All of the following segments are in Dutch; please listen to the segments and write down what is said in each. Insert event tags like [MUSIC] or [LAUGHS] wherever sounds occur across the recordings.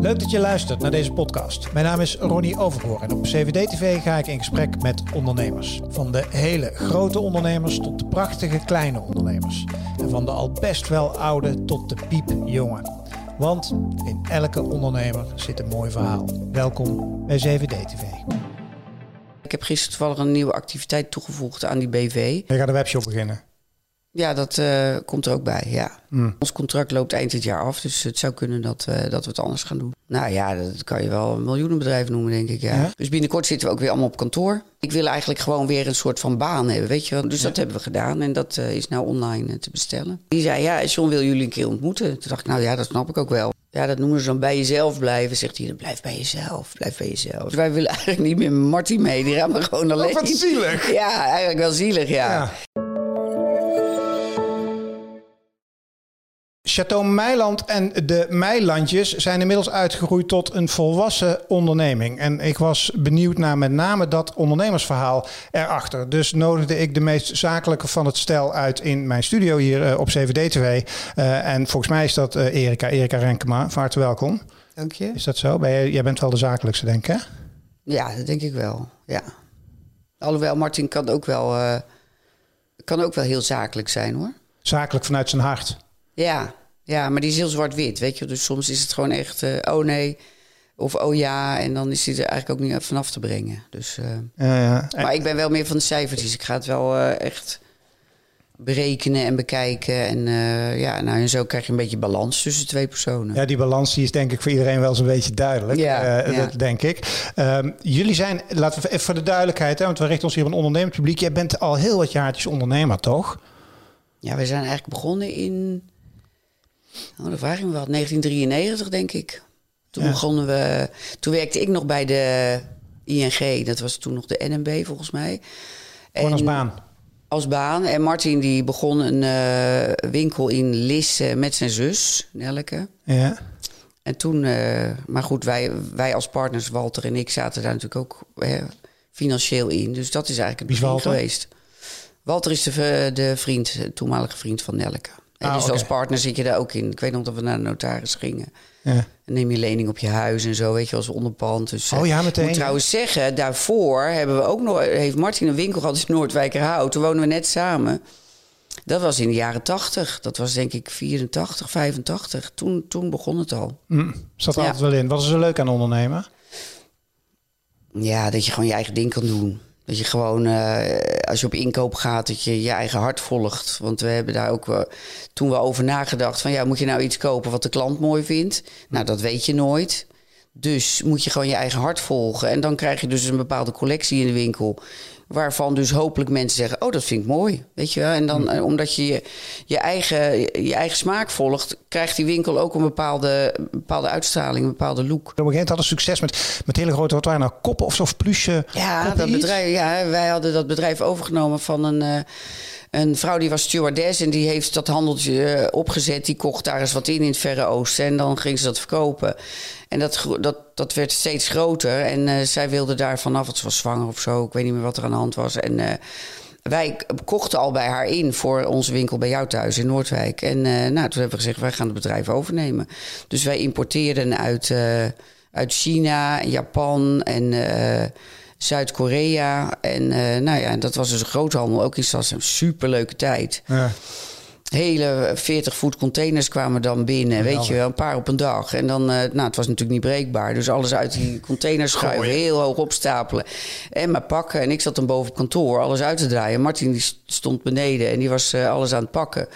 Leuk dat je luistert naar deze podcast. Mijn naam is Ronnie Overgoor en op CVD-TV ga ik in gesprek met ondernemers. Van de hele grote ondernemers tot de prachtige kleine ondernemers. En van de al best wel oude tot de piepjonge. Want in elke ondernemer zit een mooi verhaal. Welkom bij CVD-TV. Ik heb gisteren toevallig een nieuwe activiteit toegevoegd aan die BV. Je gaat een webshop beginnen. Ja, dat uh, komt er ook bij, ja. Mm. Ons contract loopt eind dit jaar af, dus het zou kunnen dat, uh, dat we het anders gaan doen. Nou ja, dat kan je wel een miljoenenbedrijf noemen, denk ik, ja. ja. Dus binnenkort zitten we ook weer allemaal op kantoor. Ik wil eigenlijk gewoon weer een soort van baan hebben, weet je wel. Dus ja. dat hebben we gedaan en dat uh, is nou online te bestellen. Die zei, ja, John wil jullie een keer ontmoeten. Toen dacht ik, nou ja, dat snap ik ook wel. Ja, dat noemen ze dan bij jezelf blijven. Zegt hij, blijf bij jezelf, blijf bij jezelf. Dus wij willen [LAUGHS] eigenlijk niet meer Marty mee. Die gaan we gewoon alleen. Oh, wat zielig. Ja, eigenlijk wel zielig, ja. ja. Chateau Meiland en de Meilandjes zijn inmiddels uitgegroeid tot een volwassen onderneming. En ik was benieuwd naar met name dat ondernemersverhaal erachter. Dus nodigde ik de meest zakelijke van het stel uit in mijn studio hier uh, op CVD-TV. Uh, en volgens mij is dat uh, Erika, Erika Renkema. Van harte welkom. Dank je. Is dat zo? Ben jij bent wel de zakelijkste, denk ik, hè? Ja, dat denk ik wel, ja. Alhoewel, Martin kan ook wel, kan ook wel heel zakelijk zijn, hoor. Zakelijk vanuit zijn hart? Ja, ja, maar die is heel zwart-wit, weet je. Dus soms is het gewoon echt, uh, oh nee, of oh ja. En dan is hij er eigenlijk ook niet vanaf te brengen. Dus, uh, ja, ja. Maar ik ben wel meer van de cijfertjes. Ik ga het wel uh, echt berekenen en bekijken. En ja, nou, en zo krijg je een beetje balans tussen twee personen. Ja, die balans die is denk ik voor iedereen wel eens een beetje duidelijk. Ja, ja. Dat denk ik. Um, jullie zijn, laten we even voor de duidelijkheid, hè, want we richten ons hier op een ondernemend publiek. Jij bent al heel wat jaartjes ondernemer, toch? Ja, we zijn eigenlijk begonnen in Oh, dat vraag ik me wel. 1993, denk ik. Toen ja. begonnen we. Toen werkte ik nog bij de ING. Dat was toen nog de NMB, volgens mij. Gewoon als baan? Als baan. En Martin die begon een uh, winkel in Lisse met zijn zus, Nelke. Ja. En toen, uh, maar goed, wij, wij als partners, Walter en ik, zaten daar natuurlijk ook hè, financieel in. Dus dat is eigenlijk het begin geweest. Walter is de, de vriend, de toenmalige vriend van Nelke. En ah, dus okay. als partner zit je daar ook in. Ik weet nog dat we naar de notaris gingen. Ja. Dan neem je lening op je huis en zo, weet je, als onderpand. Dus, oh ja, meteen. Ik moet trouwens zeggen, daarvoor hebben we ook nog, heeft Martin een winkel gehad in Noordwijkerhout. Toen wonen we net samen. Dat was in de jaren 80. Dat was denk ik 84, 85. Toen, toen begon het al. Mm, zat er ja. altijd wel in. Wat is er leuk aan ondernemen? Ja, dat je gewoon je eigen ding kan doen. Dat je gewoon, uh, als je op inkoop gaat, dat je je eigen hart volgt. Want we hebben daar ook toen we over nagedacht van ja, moet je nou iets kopen wat de klant mooi vindt? Nou, dat weet je nooit. Dus moet je gewoon je eigen hart volgen. En dan krijg je dus een bepaalde collectie in de winkel. Waarvan dus hopelijk mensen zeggen: Oh, dat vind ik mooi. Weet je wel? En dan, mm. omdat je je, je eigen, je eigen smaak volgt, krijgt die winkel ook een bepaalde, bepaalde uitstraling, een bepaalde look. Op een gegeven moment hadden succes met, met hele grote, wat waren nou, koppen of, of plusje? Ja, dat bedrijf, ja, wij hadden dat bedrijf overgenomen van een. Uh, een vrouw die was stewardess en die heeft dat handeltje opgezet. Die kocht daar eens wat in in het Verre Oosten en dan ging ze dat verkopen. En dat, dat, dat werd steeds groter. En uh, zij wilde daar vanaf, het was zwanger of zo. Ik weet niet meer wat er aan de hand was. En uh, wij kochten al bij haar in voor onze winkel bij jou thuis in Noordwijk. En nou, toen hebben we gezegd, wij gaan het bedrijf overnemen. Dus wij importeerden uit, uit China, Japan en Zuid-Korea. En nou ja, dat was dus een groothandel. Ook in. Een superleuke tijd. Ja hele 40 voet containers kwamen dan binnen. Weet je wel, een paar op een dag. En dan, uh, nou, het was natuurlijk niet breekbaar. Dus alles uit die [LAUGHS] containers schuiven, heel hoog opstapelen. En maar pakken. En ik zat dan boven op kantoor, alles uit te draaien. Martin die stond beneden en die was uh, alles aan het pakken.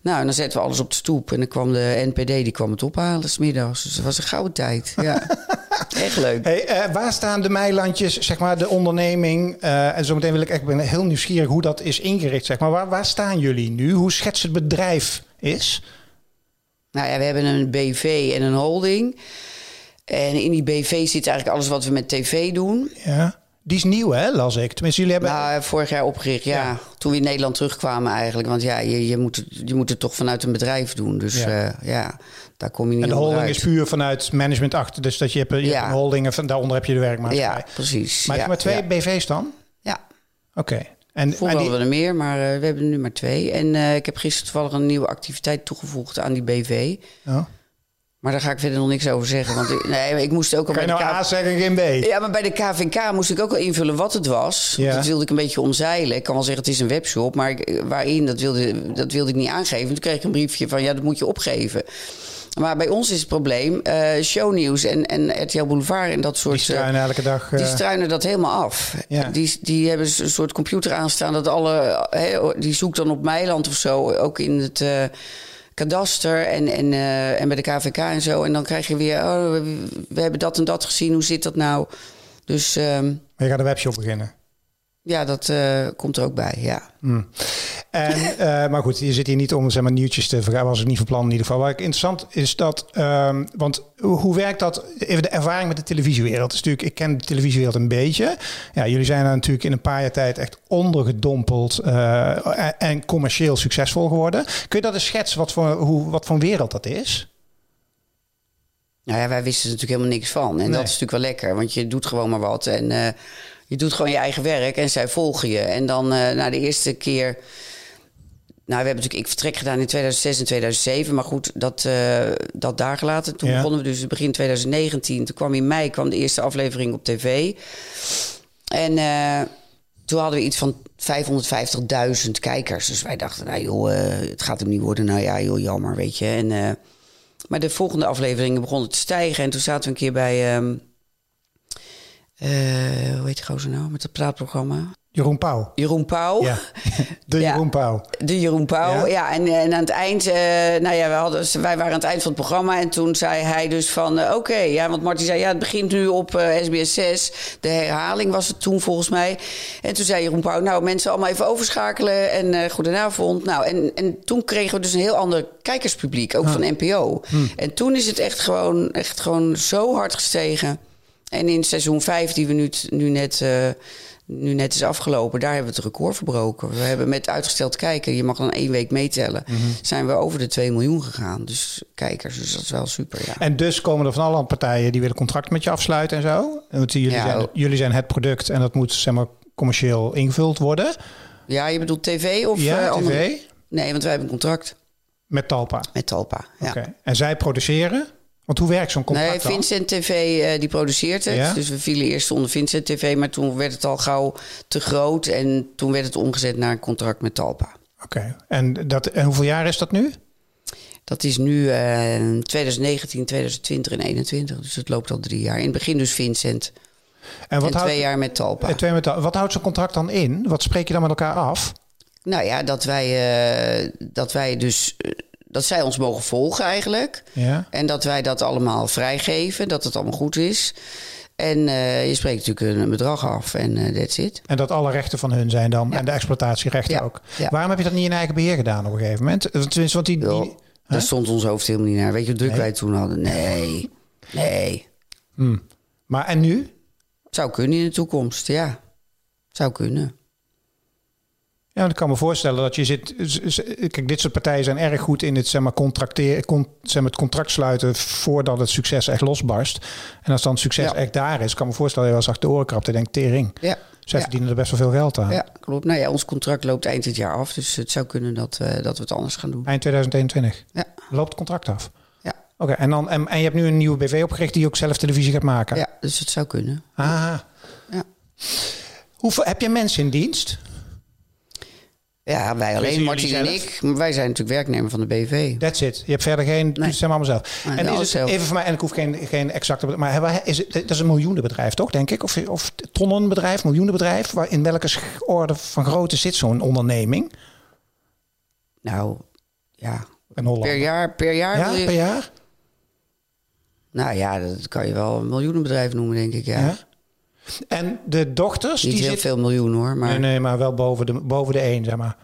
Nou, en dan zetten we alles op de stoep. En dan kwam de NPD, die kwam het ophalen smiddags. Dus dat was een gouden tijd. Ja. [LAUGHS] Echt leuk. Hey, uh, waar staan de Meilandjes, zeg maar, de onderneming? Uh, en zometeen wil ik echt ben heel nieuwsgierig hoe dat is ingericht, zeg maar. Waar, waar staan jullie nu? Hoe schetst het bedrijf is? Nou ja, we hebben een BV en een holding. En in die BV zit eigenlijk alles wat we met tv doen. Ja. Die is nieuw, hè, las ik. Tenminste, jullie hebben... Nou, vorig jaar opgericht, ja. ja. Toen we in Nederland terugkwamen eigenlijk. Want ja, je, je, moet, het, je moet het toch vanuit een bedrijf doen. Dus ja, uh, ja daar kom je niet En de holding is puur vanuit management achter. Dus dat je hebt, je ja. hebt een holding en daaronder heb je de werkmaatschappij. Ja, precies. Maar heb je maar twee BV's dan? Ja. Oké. Okay. En, Vroeger hadden we er meer, maar uh, we hebben er nu maar twee. En uh, ik heb gisteren toevallig een nieuwe activiteit toegevoegd aan die BV. Oh. Maar daar ga ik verder nog niks over zeggen. Want ik, [LAUGHS] nee, ik moest ook al Kan je bij nou de A zeggen, geen B? Ja, maar bij de KVK moest ik ook al invullen wat het was. Ja. Dat wilde ik een beetje omzeilen. Ik kan wel zeggen, het is een webshop. Maar ik- waarin, dat wilde, dat wilde ik niet aangeven. Toen kreeg ik een briefje van, ja, dat moet je opgeven. Maar bij ons is het probleem, eh shownieuws en, en RTL Boulevard en dat soort... Die struinen elke dag. Die eh, struinen dat helemaal af. Ja. Die, die hebben een soort computer aanstaan dat alle. die zoekt dan op Meiland of zo, ook in het eh, kadaster en, en, eh, en bij de KVK en zo. En dan krijg je weer, oh, we, hebben dat en dat gezien, hoe zit dat nou? Dus ehm, maar je gaat een webshop beginnen. Ja, dat eh, komt er ook bij, ja. En, [LAUGHS] eh, maar goed, je zit hier niet om zeg maar, nieuwtjes te vergaan. Was ik niet van plan in ieder geval. Wat ik interessant is dat, ehm, want hoe, werkt dat? Even de ervaring met de televisiewereld. Is natuurlijk, ik ken de televisiewereld een beetje. Ja, jullie zijn er natuurlijk in een paar jaar tijd echt ondergedompeld eh, en, en commercieel succesvol geworden. Kun je dat eens schetsen wat voor, hoe, wat voor wereld dat is? Nou ja, wij wisten er natuurlijk helemaal niks van. En Nee. dat is natuurlijk wel lekker, want je doet gewoon maar wat. En je doet gewoon je eigen werk en zij volgen je. En dan eh na de eerste keer... Nou, we hebben natuurlijk ik vertrek gedaan in 2006 en 2007. Maar goed, dat, eh, dat daar gelaten. Toen Ja. begonnen we dus begin 2019. Toen kwam in mei kwam de eerste aflevering op tv. En eh, toen hadden we iets van 550.000 kijkers. Dus wij dachten, nou joh, het gaat hem niet worden. Nou ja, joh, jammer, weet je. En, maar de volgende afleveringen begonnen te stijgen. En toen zaten we een keer bij... eh, hoe heet die gozer nou? Met het praatprogramma. Jeroen Pauw. Jeroen Pauw. Ja, [LAUGHS] de Ja. Jeroen Pauw. De Jeroen Pauw, Ja? ja. en, en aan het eind, eh, nou ja, we hadden, wij waren aan het eind van het programma. En toen zei hij dus van, eh, oké, ja, want Martin zei, ja, het begint nu op eh, SBS 6. De herhaling was het toen volgens mij. En toen zei Jeroen Pauw, nou, mensen allemaal even overschakelen. En eh goedenavond. Nou, en, en toen kregen we dus een heel ander kijkerspubliek, ook van NPO. En toen is het echt gewoon, echt gewoon zo hard gestegen. En in seizoen 5, die we nu, nu net... eh, nu net is afgelopen, daar hebben we het record verbroken. We hebben met uitgesteld kijken, je mag dan één week meetellen, zijn we over de 2 miljoen gegaan. Dus kijkers, dus dat is wel super, ja. En dus komen er van alle partijen die willen contract met je afsluiten en zo. Want jullie, Ja, zijn, jullie zijn het product en dat moet zeg maar commercieel ingevuld worden. Ja, je bedoelt tv of ja, eh, tv Nee, want wij hebben een contract met Talpa. met Talpa. Ja. Oké. En zij produceren? Want hoe werkt zo'n contract Nee, dan? Vincent TV eh, die produceert het. Ja? Dus we vielen eerst onder Vincent TV, maar toen werd het al gauw te groot. En toen werd het omgezet naar een contract met Talpa. Oké. En, dat, en hoeveel jaar is dat nu? Dat is nu eh 2019, 2020 en 2021. Dus het loopt al drie jaar. In het begin dus Vincent. En wat en houdt, twee jaar met Talpa. eh, twee met, wat houdt zo'n contract dan in? Wat spreek je dan met elkaar af? Nou ja, dat wij, eh, dat wij dus... eh, dat zij ons mogen volgen eigenlijk. Ja. En dat wij dat allemaal vrijgeven. Dat het allemaal goed is. En eh, je spreekt natuurlijk een bedrag af. En eh that's it. En dat alle rechten van hun zijn dan. Ja. En de exploitatierechten Ja. ook. Waarom heb je dat niet in eigen beheer gedaan op een gegeven moment? Tenminste, want die, die, daar stond ons hoofd helemaal niet naar. Weet je hoe druk Nee. wij toen hadden? Nee. Nee. maar en nu? Zou kunnen in de toekomst, ja. Zou kunnen. Ja, ik kan me voorstellen dat je zit. Kijk, dit soort partijen zijn erg goed in het, zeg maar, contracteren, con, zeg maar, het contract sluiten voordat het succes echt losbarst. En als dan het succes Ja. echt daar is, kan me voorstellen dat je wel eens achter de oren krabt en denkt, tering. Ja. Zij ja. verdienen er best wel veel geld aan. Ja, klopt. Nou ja, ons contract loopt eind dit jaar af. Dus het zou kunnen dat, we dat we het anders gaan doen. Eind 2021 Ja. loopt het contract af. Ja, Oké, en, dan en, en je hebt nu een nieuwe BV opgericht die ook zelf televisie gaat maken. ja dus het zou kunnen. Ah. Ja. Hoeveel, heb je mensen in dienst? Ja, wij alleen, Martin en ik. Wij zijn natuurlijk werknemer van de BV. That's it. Je hebt verder geen. Nee. Het zijn allemaal zelf. Nee, en is het, zelf. even voor mij, en ik hoef geen, geen exacte. Maar is het, dat is een miljoenenbedrijf, toch, denk ik? Of, of tonnenbedrijf, miljoenenbedrijf? Waar, in welke orde van grootte zit zo'n onderneming? Nou, ja. In Holland. Per jaar, per jaar Ja, per jaar? Nou ja, dat kan je wel een miljoenenbedrijf noemen, denk ik. Ja. Ja. En de dochters, Niet die heel veel miljoen hoor, maar Nee, nee, maar wel boven de, boven de één, zeg maar.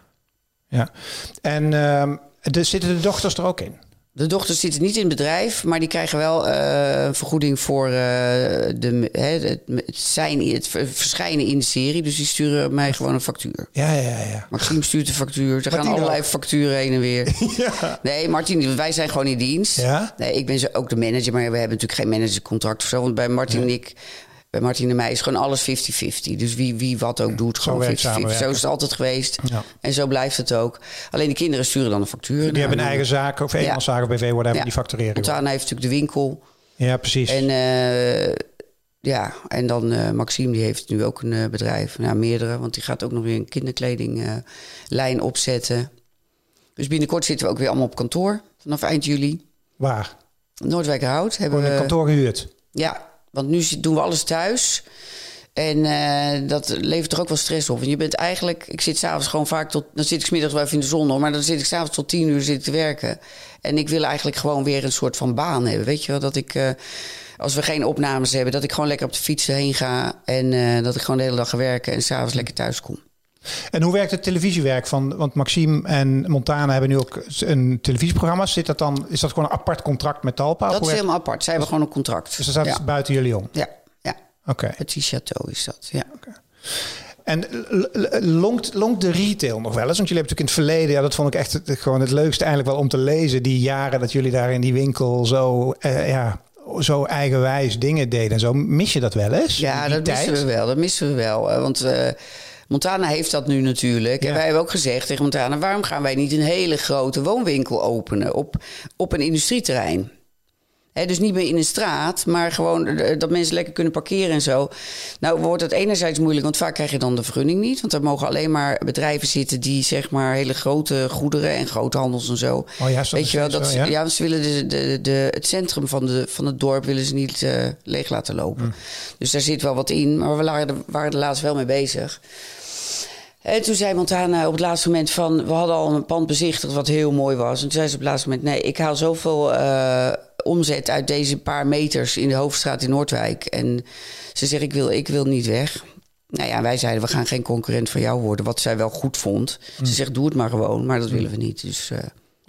Ja. En ehm, de, zitten de dochters er ook in? de dochters zitten niet in het bedrijf, maar die krijgen wel eh, een vergoeding voor eh, de, hè, het, zijn, het verschijnen in de serie. Dus die sturen mij gewoon een factuur. Ja, ja, ja. Maxime stuurt de factuur. Er gaan allerlei ook. facturen heen en weer. [LAUGHS] Nee, Martin, wij zijn gewoon in dienst. Ja? Nee, ik ben zo- ook de manager, maar we hebben natuurlijk geen managercontract of zo. Want bij Martin en ik Bij Martine en mij is gewoon alles 50-50. Dus wie, wie wat ook doet, gewoon 50-50. werkt Zo is het altijd geweest. Ja. En zo blijft het ook. Alleen de kinderen sturen dan de factuur. Die hebben een eigen zaak of eenmanszaak of BV, whatever, Ja. die factureren. gewoon. Montana heeft natuurlijk de winkel. Ja, precies. En eh, ja, en dan eh, Maxime, die heeft nu ook een eh, bedrijf. Nou, meerdere, want die gaat ook nog weer een kinderkledinglijn opzetten. Dus binnenkort zitten we ook weer allemaal op kantoor. Vanaf eind juli. Waar? Noordwijkerhout hebben Gewoon we... een kantoor gehuurd. Ja, want nu doen we alles thuis. En eh, dat levert er ook wel stress op. Want je bent eigenlijk... Ik zit s'avonds gewoon vaak tot... Dan zit ik 's middags wel even in de zon. Maar dan zit ik s'avonds tot tien uur zit te werken. En ik wil eigenlijk gewoon weer een soort van baan hebben. Weet je wel? Dat ik... eh, als we geen opnames hebben, dat ik gewoon lekker op de fiets heen ga. En eh, dat ik gewoon de hele dag ga werken en s'avonds lekker thuis kom. En hoe werkt het televisiewerk van? Want Maxime en Montana hebben nu ook een televisieprogramma. Zit dat dan? Is dat gewoon een apart contract met Talpa? Dat is werkt- helemaal apart. Zij hebben gewoon een contract. Dus dat staat ja. buiten jullie om. ja, ja. Oké. Petit Chateau is dat. Ja. En longt, longt de retail nog wel eens? Want jullie hebben natuurlijk in het verleden, ja, dat vond ik echt het, gewoon het leukste eigenlijk wel om te lezen. Die jaren dat jullie daar in die winkel zo, eh, ja, zo eigenwijs dingen deden en zo. Mis je dat wel eens? Ja, dat tijd? missen we wel. Dat missen we wel. Eh, Want eh, Montana heeft dat nu natuurlijk. Ja. En wij hebben ook gezegd tegen Montana... waarom gaan wij niet een hele grote woonwinkel openen op, op een industrieterrein? Hè, dus niet meer in een straat, maar gewoon eh, dat mensen lekker kunnen parkeren en zo. Nou wordt dat enerzijds moeilijk, want vaak krijg je dan de vergunning niet. Want er mogen alleen maar bedrijven zitten die zeg maar hele grote goederen en groothandels en zo. Oh ja, Weet je wel, dat, zo, ja? ze willen de, de, de, het centrum van, de, van het dorp willen ze niet eh, leeg laten lopen. Hm. Dus daar zit wel wat in, maar we waren waren er laatst wel mee bezig. En toen zei Montana op het laatste moment van... we hadden al een pand bezichtigd wat heel mooi was. En toen zei ze op het laatste moment... nee, ik haal zoveel eh, omzet uit deze paar meters in de Hoofdstraat in Noordwijk. En ze zegt, ik wil, ik wil niet weg. Nou ja, wij zeiden, we gaan geen concurrent van jou worden. Wat zij wel goed vond. Ze zegt, doe het maar gewoon. Maar dat willen we niet. Dus, eh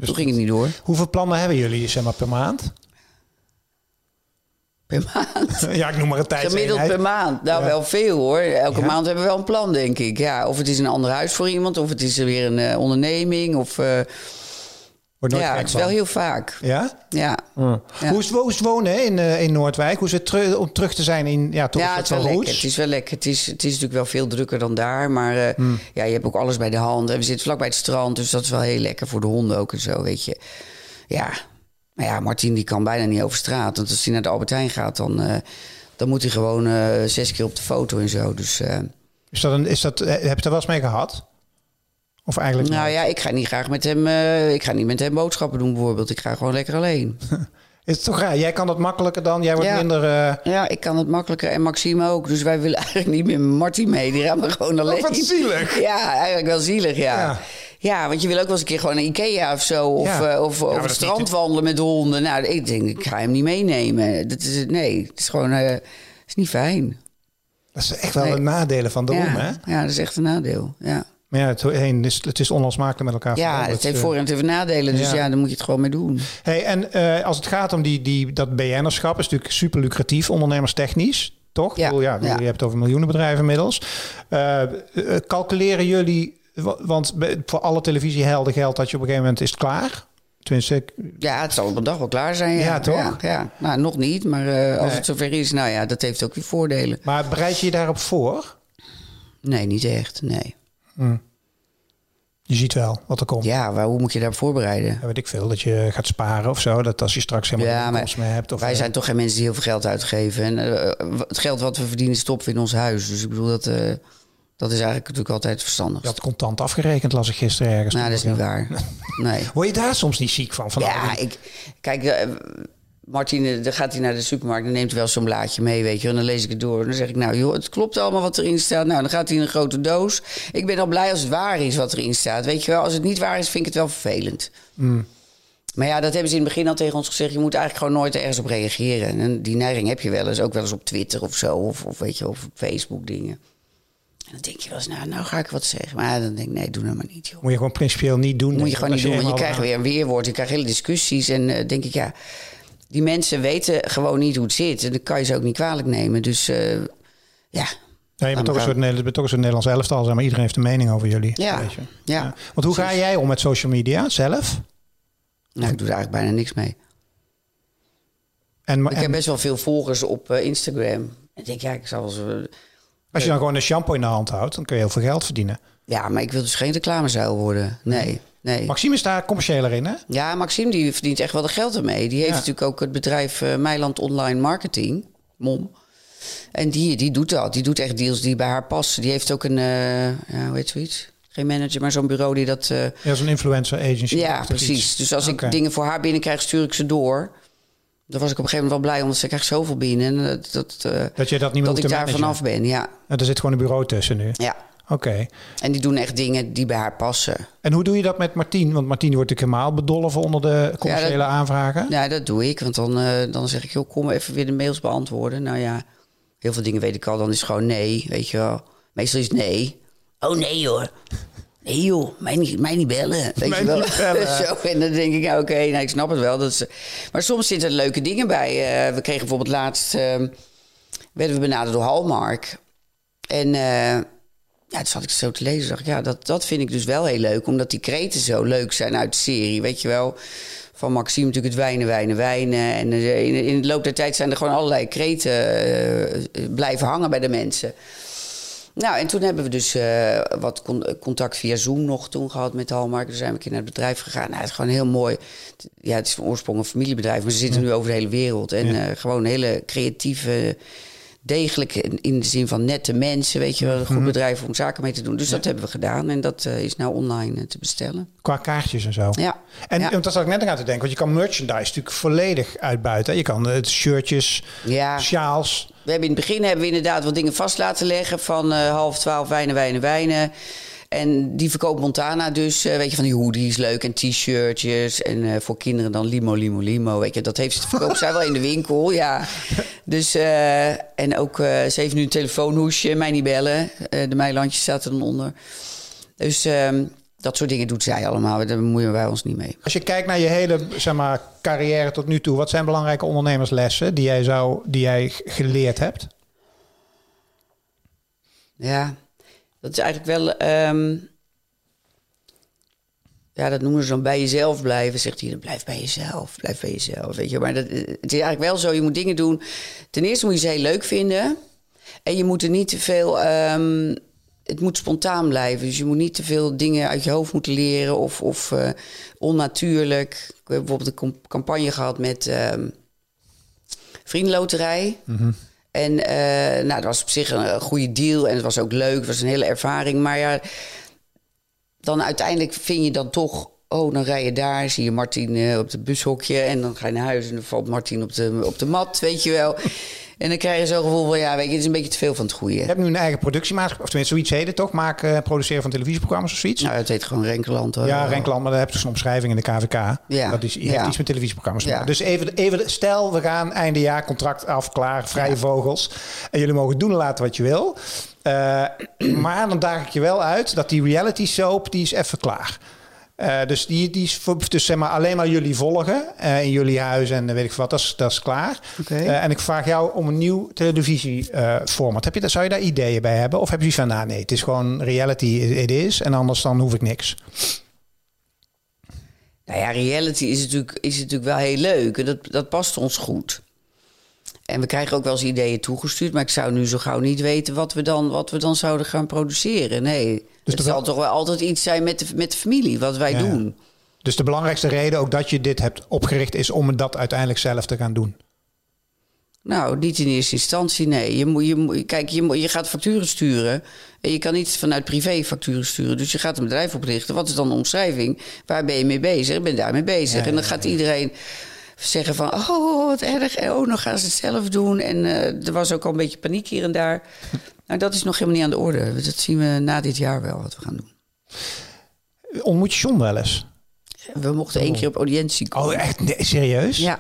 toen ging het niet door. Hoeveel plannen hebben jullie zeg maar, per maand? Per maand. [LAUGHS] ja, ik noem maar een tijd. Gemiddeld per maand. Nou, Ja. wel veel hoor. Elke Ja. maand hebben we wel een plan, denk ik. Ja, of het is een ander huis voor iemand, of het is weer een eh, onderneming. Of, eh, Wordt nooit ja, het is wel heel vaak. Ja? Ja, Hoe, is, hoe is wonen in, eh, in Noordwijk? Hoe is het teru- om terug te zijn in ja, toch ja het is wel lekker. Het is wel lekker. Het is, het is natuurlijk wel veel drukker dan daar. Maar Hmm. ja, je hebt ook alles bij de hand. En we zitten vlak bij het strand, dus dat is wel heel lekker voor de honden ook en zo, weet je. Ja, maar ja, Martien die kan bijna niet over straat. Want als hij naar de Albert Heijn gaat, dan, eh, dan moet hij gewoon eh, zes keer op de foto en zo. Dus... eh, Is dat een, is dat, heb je er wel eens mee gehad? Of eigenlijk Nou ja, ik ga niet graag met hem. ik ga niet met hem boodschappen doen, bijvoorbeeld. Ik ga gewoon lekker alleen. [LAUGHS] Is het toch raar? Jij kan dat makkelijker dan? Jij wordt Ja. minder... Ja, ik kan het makkelijker. En Maxime ook. Dus wij willen [LAUGHS] eigenlijk niet meer Martin mee. Die gaan we gewoon alleen. Oh, wat zielig. [LAUGHS] Ja, eigenlijk wel zielig, ja. Ja. Ja. want je wil ook wel eens een keer gewoon naar Ikea of zo. Of, Ja. eh, of Ja, over het strand wandelen met de honden. Nou, ik denk, ik ga hem niet meenemen. Dat is, nee, het is gewoon... eh, het is niet fijn. dat is echt wel Nee. een nadelen van de roem, hè? ja, ja, dat is echt een nadeel. Ja, Maar ja, het, heen, is, het is onlosmakelijk met elkaar. ja het heeft eh, voor- en heeft nadelen. Dus ja. ja. dan moet je het gewoon mee doen. Hey, en als het gaat om die, die, dat BN'erschap, is natuurlijk super lucratief, ondernemerstechnisch, toch? Ja, bedoel, ja, ja. Je hebt het over miljoenen bedrijven inmiddels. Calculeren jullie, want voor alle televisiehelden geldt dat je op een gegeven moment is het klaar. Tenminste, ik- Ja, het zal op een dag wel klaar zijn. Ja, Ja, toch? Ja, ja. Nou, nog niet, maar eh, als Nee. het zover is, nou ja, dat heeft ook weer voordelen. maar bereid je je daarop voor? Nee, niet echt, nee. Je ziet wel wat er komt. Ja, maar hoe moet je daarop voorbereiden? Ja, weet ik veel, dat je gaat sparen of zo. Dat als je straks helemaal Ja, geen meer hebt. Of, Wij eh, zijn toch geen mensen die heel veel geld uitgeven. En eh, het geld wat we verdienen stoppen we in ons huis. Dus ik bedoel, dat, dat is eigenlijk natuurlijk altijd verstandig. Had contant afgerekend, las ik gisteren ergens. Nou, dat is niet waar. [LAUGHS] Nee. Word je daar soms niet ziek van? van Ja, die- ik... Kijk, eh, Martine, dan gaat hij naar de supermarkt en neemt wel zo'n blaadje mee, weet je. En dan lees ik het door. En dan zeg ik, nou joh, het klopt allemaal wat erin staat. Nou, dan gaat hij in een grote doos. Ik ben al blij als het waar is wat erin staat. Weet je wel, als het niet waar is, vind ik het wel vervelend. Maar ja, dat hebben ze in het begin al tegen ons gezegd. Je moet eigenlijk gewoon nooit ergens op reageren. En die neiging heb je wel eens. Ook wel eens op Twitter of zo. Of, of weet je, of op Facebook dingen. En dan denk je wel eens, nou, nou ga ik wat zeggen. Maar dan denk ik, nee, doe nou maar niet, joh. Moet je gewoon principieel niet doen. moet je gewoon niet doen, want je krijgt aan- weer een weerwoord. Je krijgt hele discussies. En eh, denk ik, ja, die mensen weten gewoon niet hoe het zit. En dan kan je ze ook niet kwalijk nemen. Dus eh, ja, Ja, je bent toch, een soort, je bent toch een soort Nederlands elftal, zeg maar iedereen heeft een mening over jullie. Ja, weet je. ja. Want hoe ga jij om met social media zelf? nou, ik doe daar eigenlijk bijna niks mee. En, Ik en- heb best wel veel volgers op eh, Instagram. En ik denk, ja, ik zal zo... Als je dan gewoon een shampoo in de hand houdt, dan kun je heel veel geld verdienen. Ja, maar ik wil dus geen reclamezuil worden. Nee, nee. Maxime is daar commerciëler in, hè? Ja, Maxime die verdient echt wel de geld ermee. Die heeft Ja. natuurlijk ook het bedrijf eh Meiland Online Marketing, MOM. En die, die doet dat. Die doet echt deals die bij haar passen. Die heeft ook een, eh ja, hoe heet zoiets? Geen manager, maar zo'n bureau die dat... eh, Ja, zo'n influencer agency. ja, precies. iets. Dus als ik dingen voor haar binnenkrijg, stuur ik ze door. Daar was ik op een gegeven moment wel blij, omdat ze krijgt zoveel binnen. En dat, dat, eh, Dat je dat niet meer dat ik daar managen. vanaf ben, ja. En er zit gewoon een bureau tussen nu. ja. Oké. En die doen echt dingen die bij haar passen. En hoe doe je dat met Martien? Want Martien wordt natuurlijk helemaal bedolven onder de commerciële Ja, dat- aanvragen. Ja, dat doe ik. Want dan, eh, dan zeg ik, joh, kom even weer de mails beantwoorden. Nou ja, heel veel dingen weet ik al. Dan is het gewoon nee, weet je wel. Meestal is het nee. Oh nee hoor. Nee joh, mij niet, mij niet bellen. Weet Mij je wel. niet bellen. [LAUGHS] Zo, en dan denk ik, oké, nou, ik snap het wel. Dat is, maar soms zitten er leuke dingen bij. Eh, we kregen bijvoorbeeld laatst... eh, werden we benaderd door Hallmark. En eh, ja, toen zat ik zo te lezen. dacht ik, ja, dat, dat vind ik dus wel heel leuk. Omdat die kreten zo leuk zijn uit de serie. Weet je wel, van Maxime natuurlijk het wijnen, wijnen, wijnen. En eh, in, in de loop der tijd zijn er gewoon allerlei kreten blijven hangen bij de mensen. Nou, en toen hebben we dus eh, wat con- contact via Zoom nog toen gehad met Hallmark. Toen zijn we een keer naar het bedrijf gegaan. Nou, het is gewoon heel mooi. Ja, het is van oorsprong een familiebedrijf, maar ze zitten nu over de hele wereld. En eh, gewoon hele creatieve, degelijke, in- de zin van nette mensen. Weet je wel, een goed bedrijf om zaken mee te doen. Dus dat hebben we gedaan. En dat eh, is nou online te bestellen. Qua kaartjes en zo. Ja. En want dat zat ik net aan te denken. Want je kan merchandise natuurlijk volledig uitbuiten. Je kan het shirtjes, Ja. sjaals. We hebben in het begin hebben we inderdaad wat dingen vast laten leggen van eh, half twaalf wijnen, wijnen, wijnen. En die verkoopt Montana dus, eh, weet je, van die hoodies leuk en t-shirtjes. En eh, voor kinderen dan limo, limo, limo. Weet je, dat heeft, verkoopt zij wel in de winkel, ja. Dus, en ook, ze heeft nu een telefoonhoesje, mij niet bellen. De Meilandjes staat er dan onder. Dus ehm, dat soort dingen doet zij allemaal, daar bemoeien wij ons niet mee. Als je kijkt naar je hele zeg maar, carrière tot nu toe, wat zijn belangrijke ondernemerslessen die jij, zou, die jij geleerd hebt? Ja, dat is eigenlijk wel. ehm, ja, dat noemen ze dan bij jezelf blijven. Zegt hij, blijf bij jezelf, blijf bij jezelf. Weet je, maar dat, het is eigenlijk wel zo. Je moet dingen doen. Ten eerste moet je ze heel leuk vinden. En je moet er niet te veel. ehm, het moet spontaan blijven. Dus je moet niet te veel dingen uit je hoofd moeten leren of, of eh, onnatuurlijk. Ik heb bijvoorbeeld een campagne gehad met ehm Vriendenloterij. En eh, nou, dat was op zich een, een goede deal en het was ook leuk. Het was een hele ervaring. Maar ja, dan uiteindelijk vind je dan toch... Oh, dan rij je daar, zie je Martin eh, op het bushokje... en dan ga je naar huis en dan valt Martin op de, op de mat, weet je wel. En dan krijg je zo'n gevoel van... ja, weet je, het is een beetje te veel van het goede. Je hebt nu een eigen productiemaatschappij, of tenminste zoiets heet het toch? Maken, eh, produceren van televisieprogramma's of zoiets? Nou, het heet gewoon Renkeland. hoor. Ja, Renkland, maar daar heb je dus een omschrijving in de KVK. Ja. Dat is, Ja. iets met televisieprogramma's. te Ja. Dus even, even, stel, we gaan einde jaar, contract af, klaar, vrije vogels. En jullie mogen doen en laten wat je wil. Eh, [CLEARS THROAT] maar dan daag ik je wel uit dat die reality soap, die is even klaar. Eh, dus die, die is voor, dus zeg maar alleen maar jullie volgen eh, in jullie huis en weet ik veel wat, dat is, dat is klaar. Eh, en ik vraag jou om een nieuw televisieformat. heb je, daar- zou je daar ideeën bij hebben? Of heb je van, nou nee, het is gewoon reality, het is. En anders dan hoef ik niks. Nou ja, reality is natuurlijk, is natuurlijk wel heel leuk. En dat, dat past ons goed. En we krijgen ook wel eens ideeën toegestuurd. Maar ik zou nu zo gauw niet weten wat we dan, wat we dan zouden gaan produceren. Nee, het er zal wel- toch wel altijd iets zijn met de, met de familie, wat wij Ja, ja. doen. Dus de belangrijkste reden ook dat je dit hebt opgericht is om dat uiteindelijk zelf te gaan doen. Nou, niet in eerste instantie, nee. Je moet, je moet, kijk, je, moet, je gaat facturen sturen. En je kan niet vanuit privé facturen sturen. Dus je gaat een bedrijf oprichten. Wat is dan de omschrijving? Waar ben je mee bezig? Ik ben daarmee bezig. Ja, en dan gaat iedereen zeggen van... Oh, wat erg. En Oh, nog gaan ze het zelf doen. En eh, er was ook al een beetje paniek hier en daar. [LAUGHS] nou, dat is nog helemaal niet aan de orde. Dat zien we na dit jaar wel, wat we gaan doen. Ontmoet je John wel eens? We mochten één keer op audiëntie komen. Oh, echt? Nee, serieus? Ja.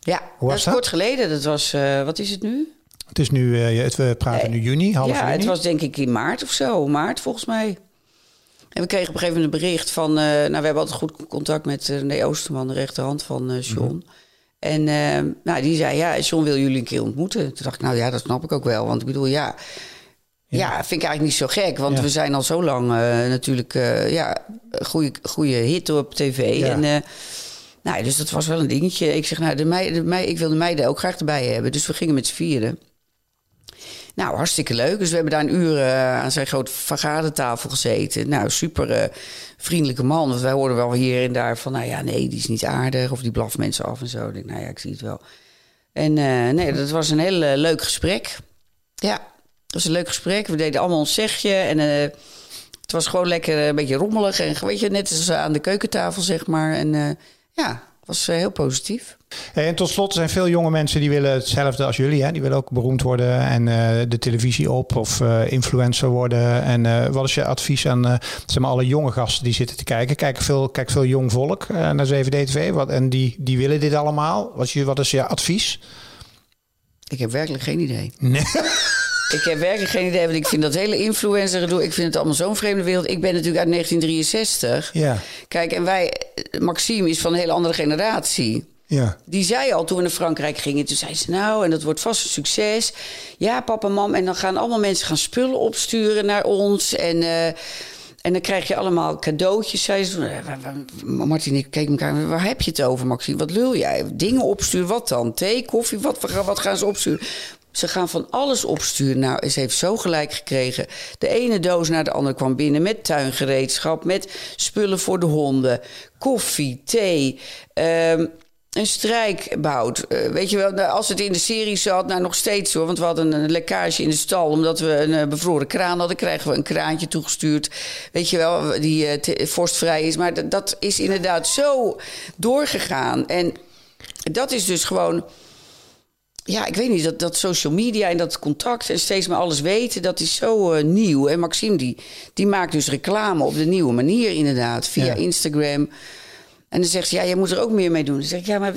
Ja, Hoe dat is dat? kort geleden. Dat was, eh, wat is het nu? Het is nu, eh, we praten nu juni, half ja, juni. het was denk ik in maart of zo. Maart volgens mij. En we kregen op een gegeven moment een bericht van... eh, nou, we hebben altijd goed contact met uh, René Oosterman, de rechterhand van eh John. Mhm. En eh, nou, die zei, ja, John wil jullie een keer ontmoeten. Toen dacht ik, nou ja, dat snap ik ook wel. Want ik bedoel, ja... Ja, vind ik eigenlijk niet zo gek. Want Ja. we zijn al zo lang eh, natuurlijk... eh ja, goede, goede hit op tv. Ja. En... eh, nou, dus dat was wel een dingetje. Ik zeg, nou, de meiden, de meiden, ik wil de meiden ook graag erbij hebben. Dus we gingen met z'n vieren. Nou, hartstikke leuk. Dus we hebben daar een uur uh, aan zijn grote vergadertafel gezeten. Nou, super uh, vriendelijke man. Want wij hoorden wel hier en daar van... nou ja, nee, die is niet aardig. Of die blaft mensen af en zo. Ik denk, nou ja, ik zie het wel. En uh, nee, dat was een heel leuk gesprek. Ja, het was een leuk gesprek. We deden allemaal ons zegje. En het was gewoon lekker een beetje rommelig. En weet je, net als aan de keukentafel, zeg maar. En ja, was heel positief. en tot slot zijn veel jonge mensen die willen hetzelfde als jullie. Hè? Die willen ook beroemd worden en uh, de televisie op of uh, influencer worden. En uh, wat is je advies aan zeg maar, alle jonge gasten die zitten te kijken? Kijk veel, kijk veel jong volk naar 7D-TV wat, en die, die willen dit allemaal. Wat, je, wat is je advies? Ik heb werkelijk geen idee. Nee. [LAUGHS] Ik heb werkelijk geen idee, want ik vind dat hele influencer gedoe... ik vind het allemaal zo'n vreemde wereld. Ik ben natuurlijk uit 1963. Ja. Kijk, en wij... Maxime is van een hele andere generatie. Ja. Die zei al toen we naar Frankrijk gingen. Toen zei ze, nou, en dat wordt vast een succes. Ja, papa, mam. En dan gaan allemaal mensen gaan spullen opsturen naar ons. En... Uh, en dan krijg je allemaal cadeautjes. Zei ze. Martin, ik keek elkaar. Waar heb je het over, Maxime? Wat lul jij? Dingen opsturen, wat dan? Thee, koffie? Wat, wat gaan ze opsturen? Ze gaan van alles opsturen. Nou, ze heeft zo gelijk gekregen. De ene doos naar de andere kwam binnen met tuingereedschap, met spullen voor de honden, koffie, thee. Um, een strijkbout. Uh, weet je wel, nou, als het in de serie zat, nou nog steeds hoor. Want we hadden een lekkage in de stal. Omdat we een uh, bevroren kraan hadden, krijgen we een kraantje toegestuurd. Weet je wel, die uh, vorstvrij is. Maar dat is inderdaad zo doorgegaan. En dat is dus gewoon ja, ik weet niet, dat, dat social media en dat contact en steeds maar alles weten, dat is zo uh, nieuw. En Maxime, die, die maakt dus reclame op de nieuwe manier inderdaad, via Instagram. En dan zegt ze, ja, jij moet er ook meer mee doen. Dan zeg ik, ja, maar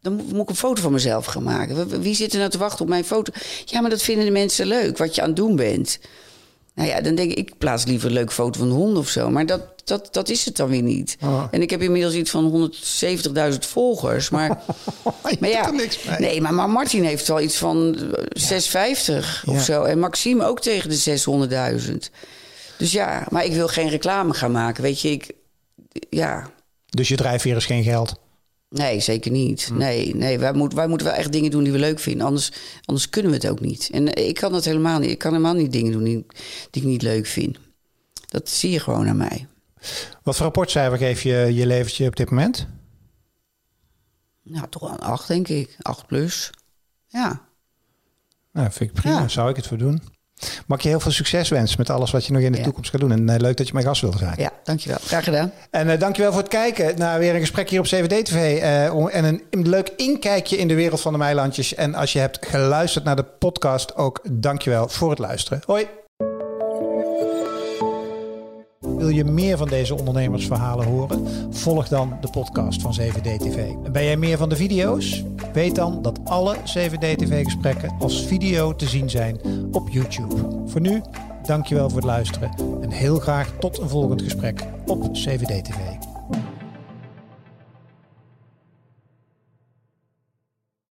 dan moet ik een foto van mezelf gaan maken. Wie zit er nou te wachten op mijn foto? Ja, maar dat vinden de mensen leuk, wat je aan het doen bent. Nou ja, dan denk ik, ik plaats liever een leuke foto van een hond of zo. Maar dat, dat, dat is het dan weer niet. Oh. En ik heb inmiddels iets van 170.000 volgers. Maar, [LAUGHS] maar ja, nee, maar, maar Martin heeft wel iets van 650 ja. of zo. En Maxime ook tegen de 600.000. Dus ja, maar ik wil geen reclame gaan maken. Weet je, ik, ja. Dus je drijfveer is geen geld? Nee, zeker niet. Hm. Nee, nee wij, moet, wij moeten wel echt dingen doen die we leuk vinden. Anders, anders kunnen we het ook niet. En ik kan dat helemaal niet. Ik kan helemaal niet dingen doen die, die ik niet leuk vind. Dat zie je gewoon aan mij. Wat voor rapportcijfer geef je je leventje op dit moment? Nou, toch een 8, denk ik. 8 plus. Ja. Nou, vind ik prima. Zou ik het voor doen. Mag je heel veel succes wensen met alles wat je nog in de toekomst gaat doen. En uh, leuk dat je mijn gast wilde zijn. Ja, dankjewel. Graag gedaan. En uh, dankjewel voor het kijken naar weer een gesprek hier op CVD-TV. Uh, eh, en een, een, leuk inkijkje in de wereld van de Meilandjes. En als je hebt geluisterd naar de podcast, ook dankjewel voor het luisteren. Hoi. Wil je meer van deze ondernemersverhalen horen? Volg dan de podcast van 7D-TV. Ben jij meer van de video's? Weet dan dat alle 7D-TV-gesprekken als video te zien zijn op YouTube. Voor nu, dankjewel voor het luisteren en heel graag tot een volgend gesprek op 7D-TV.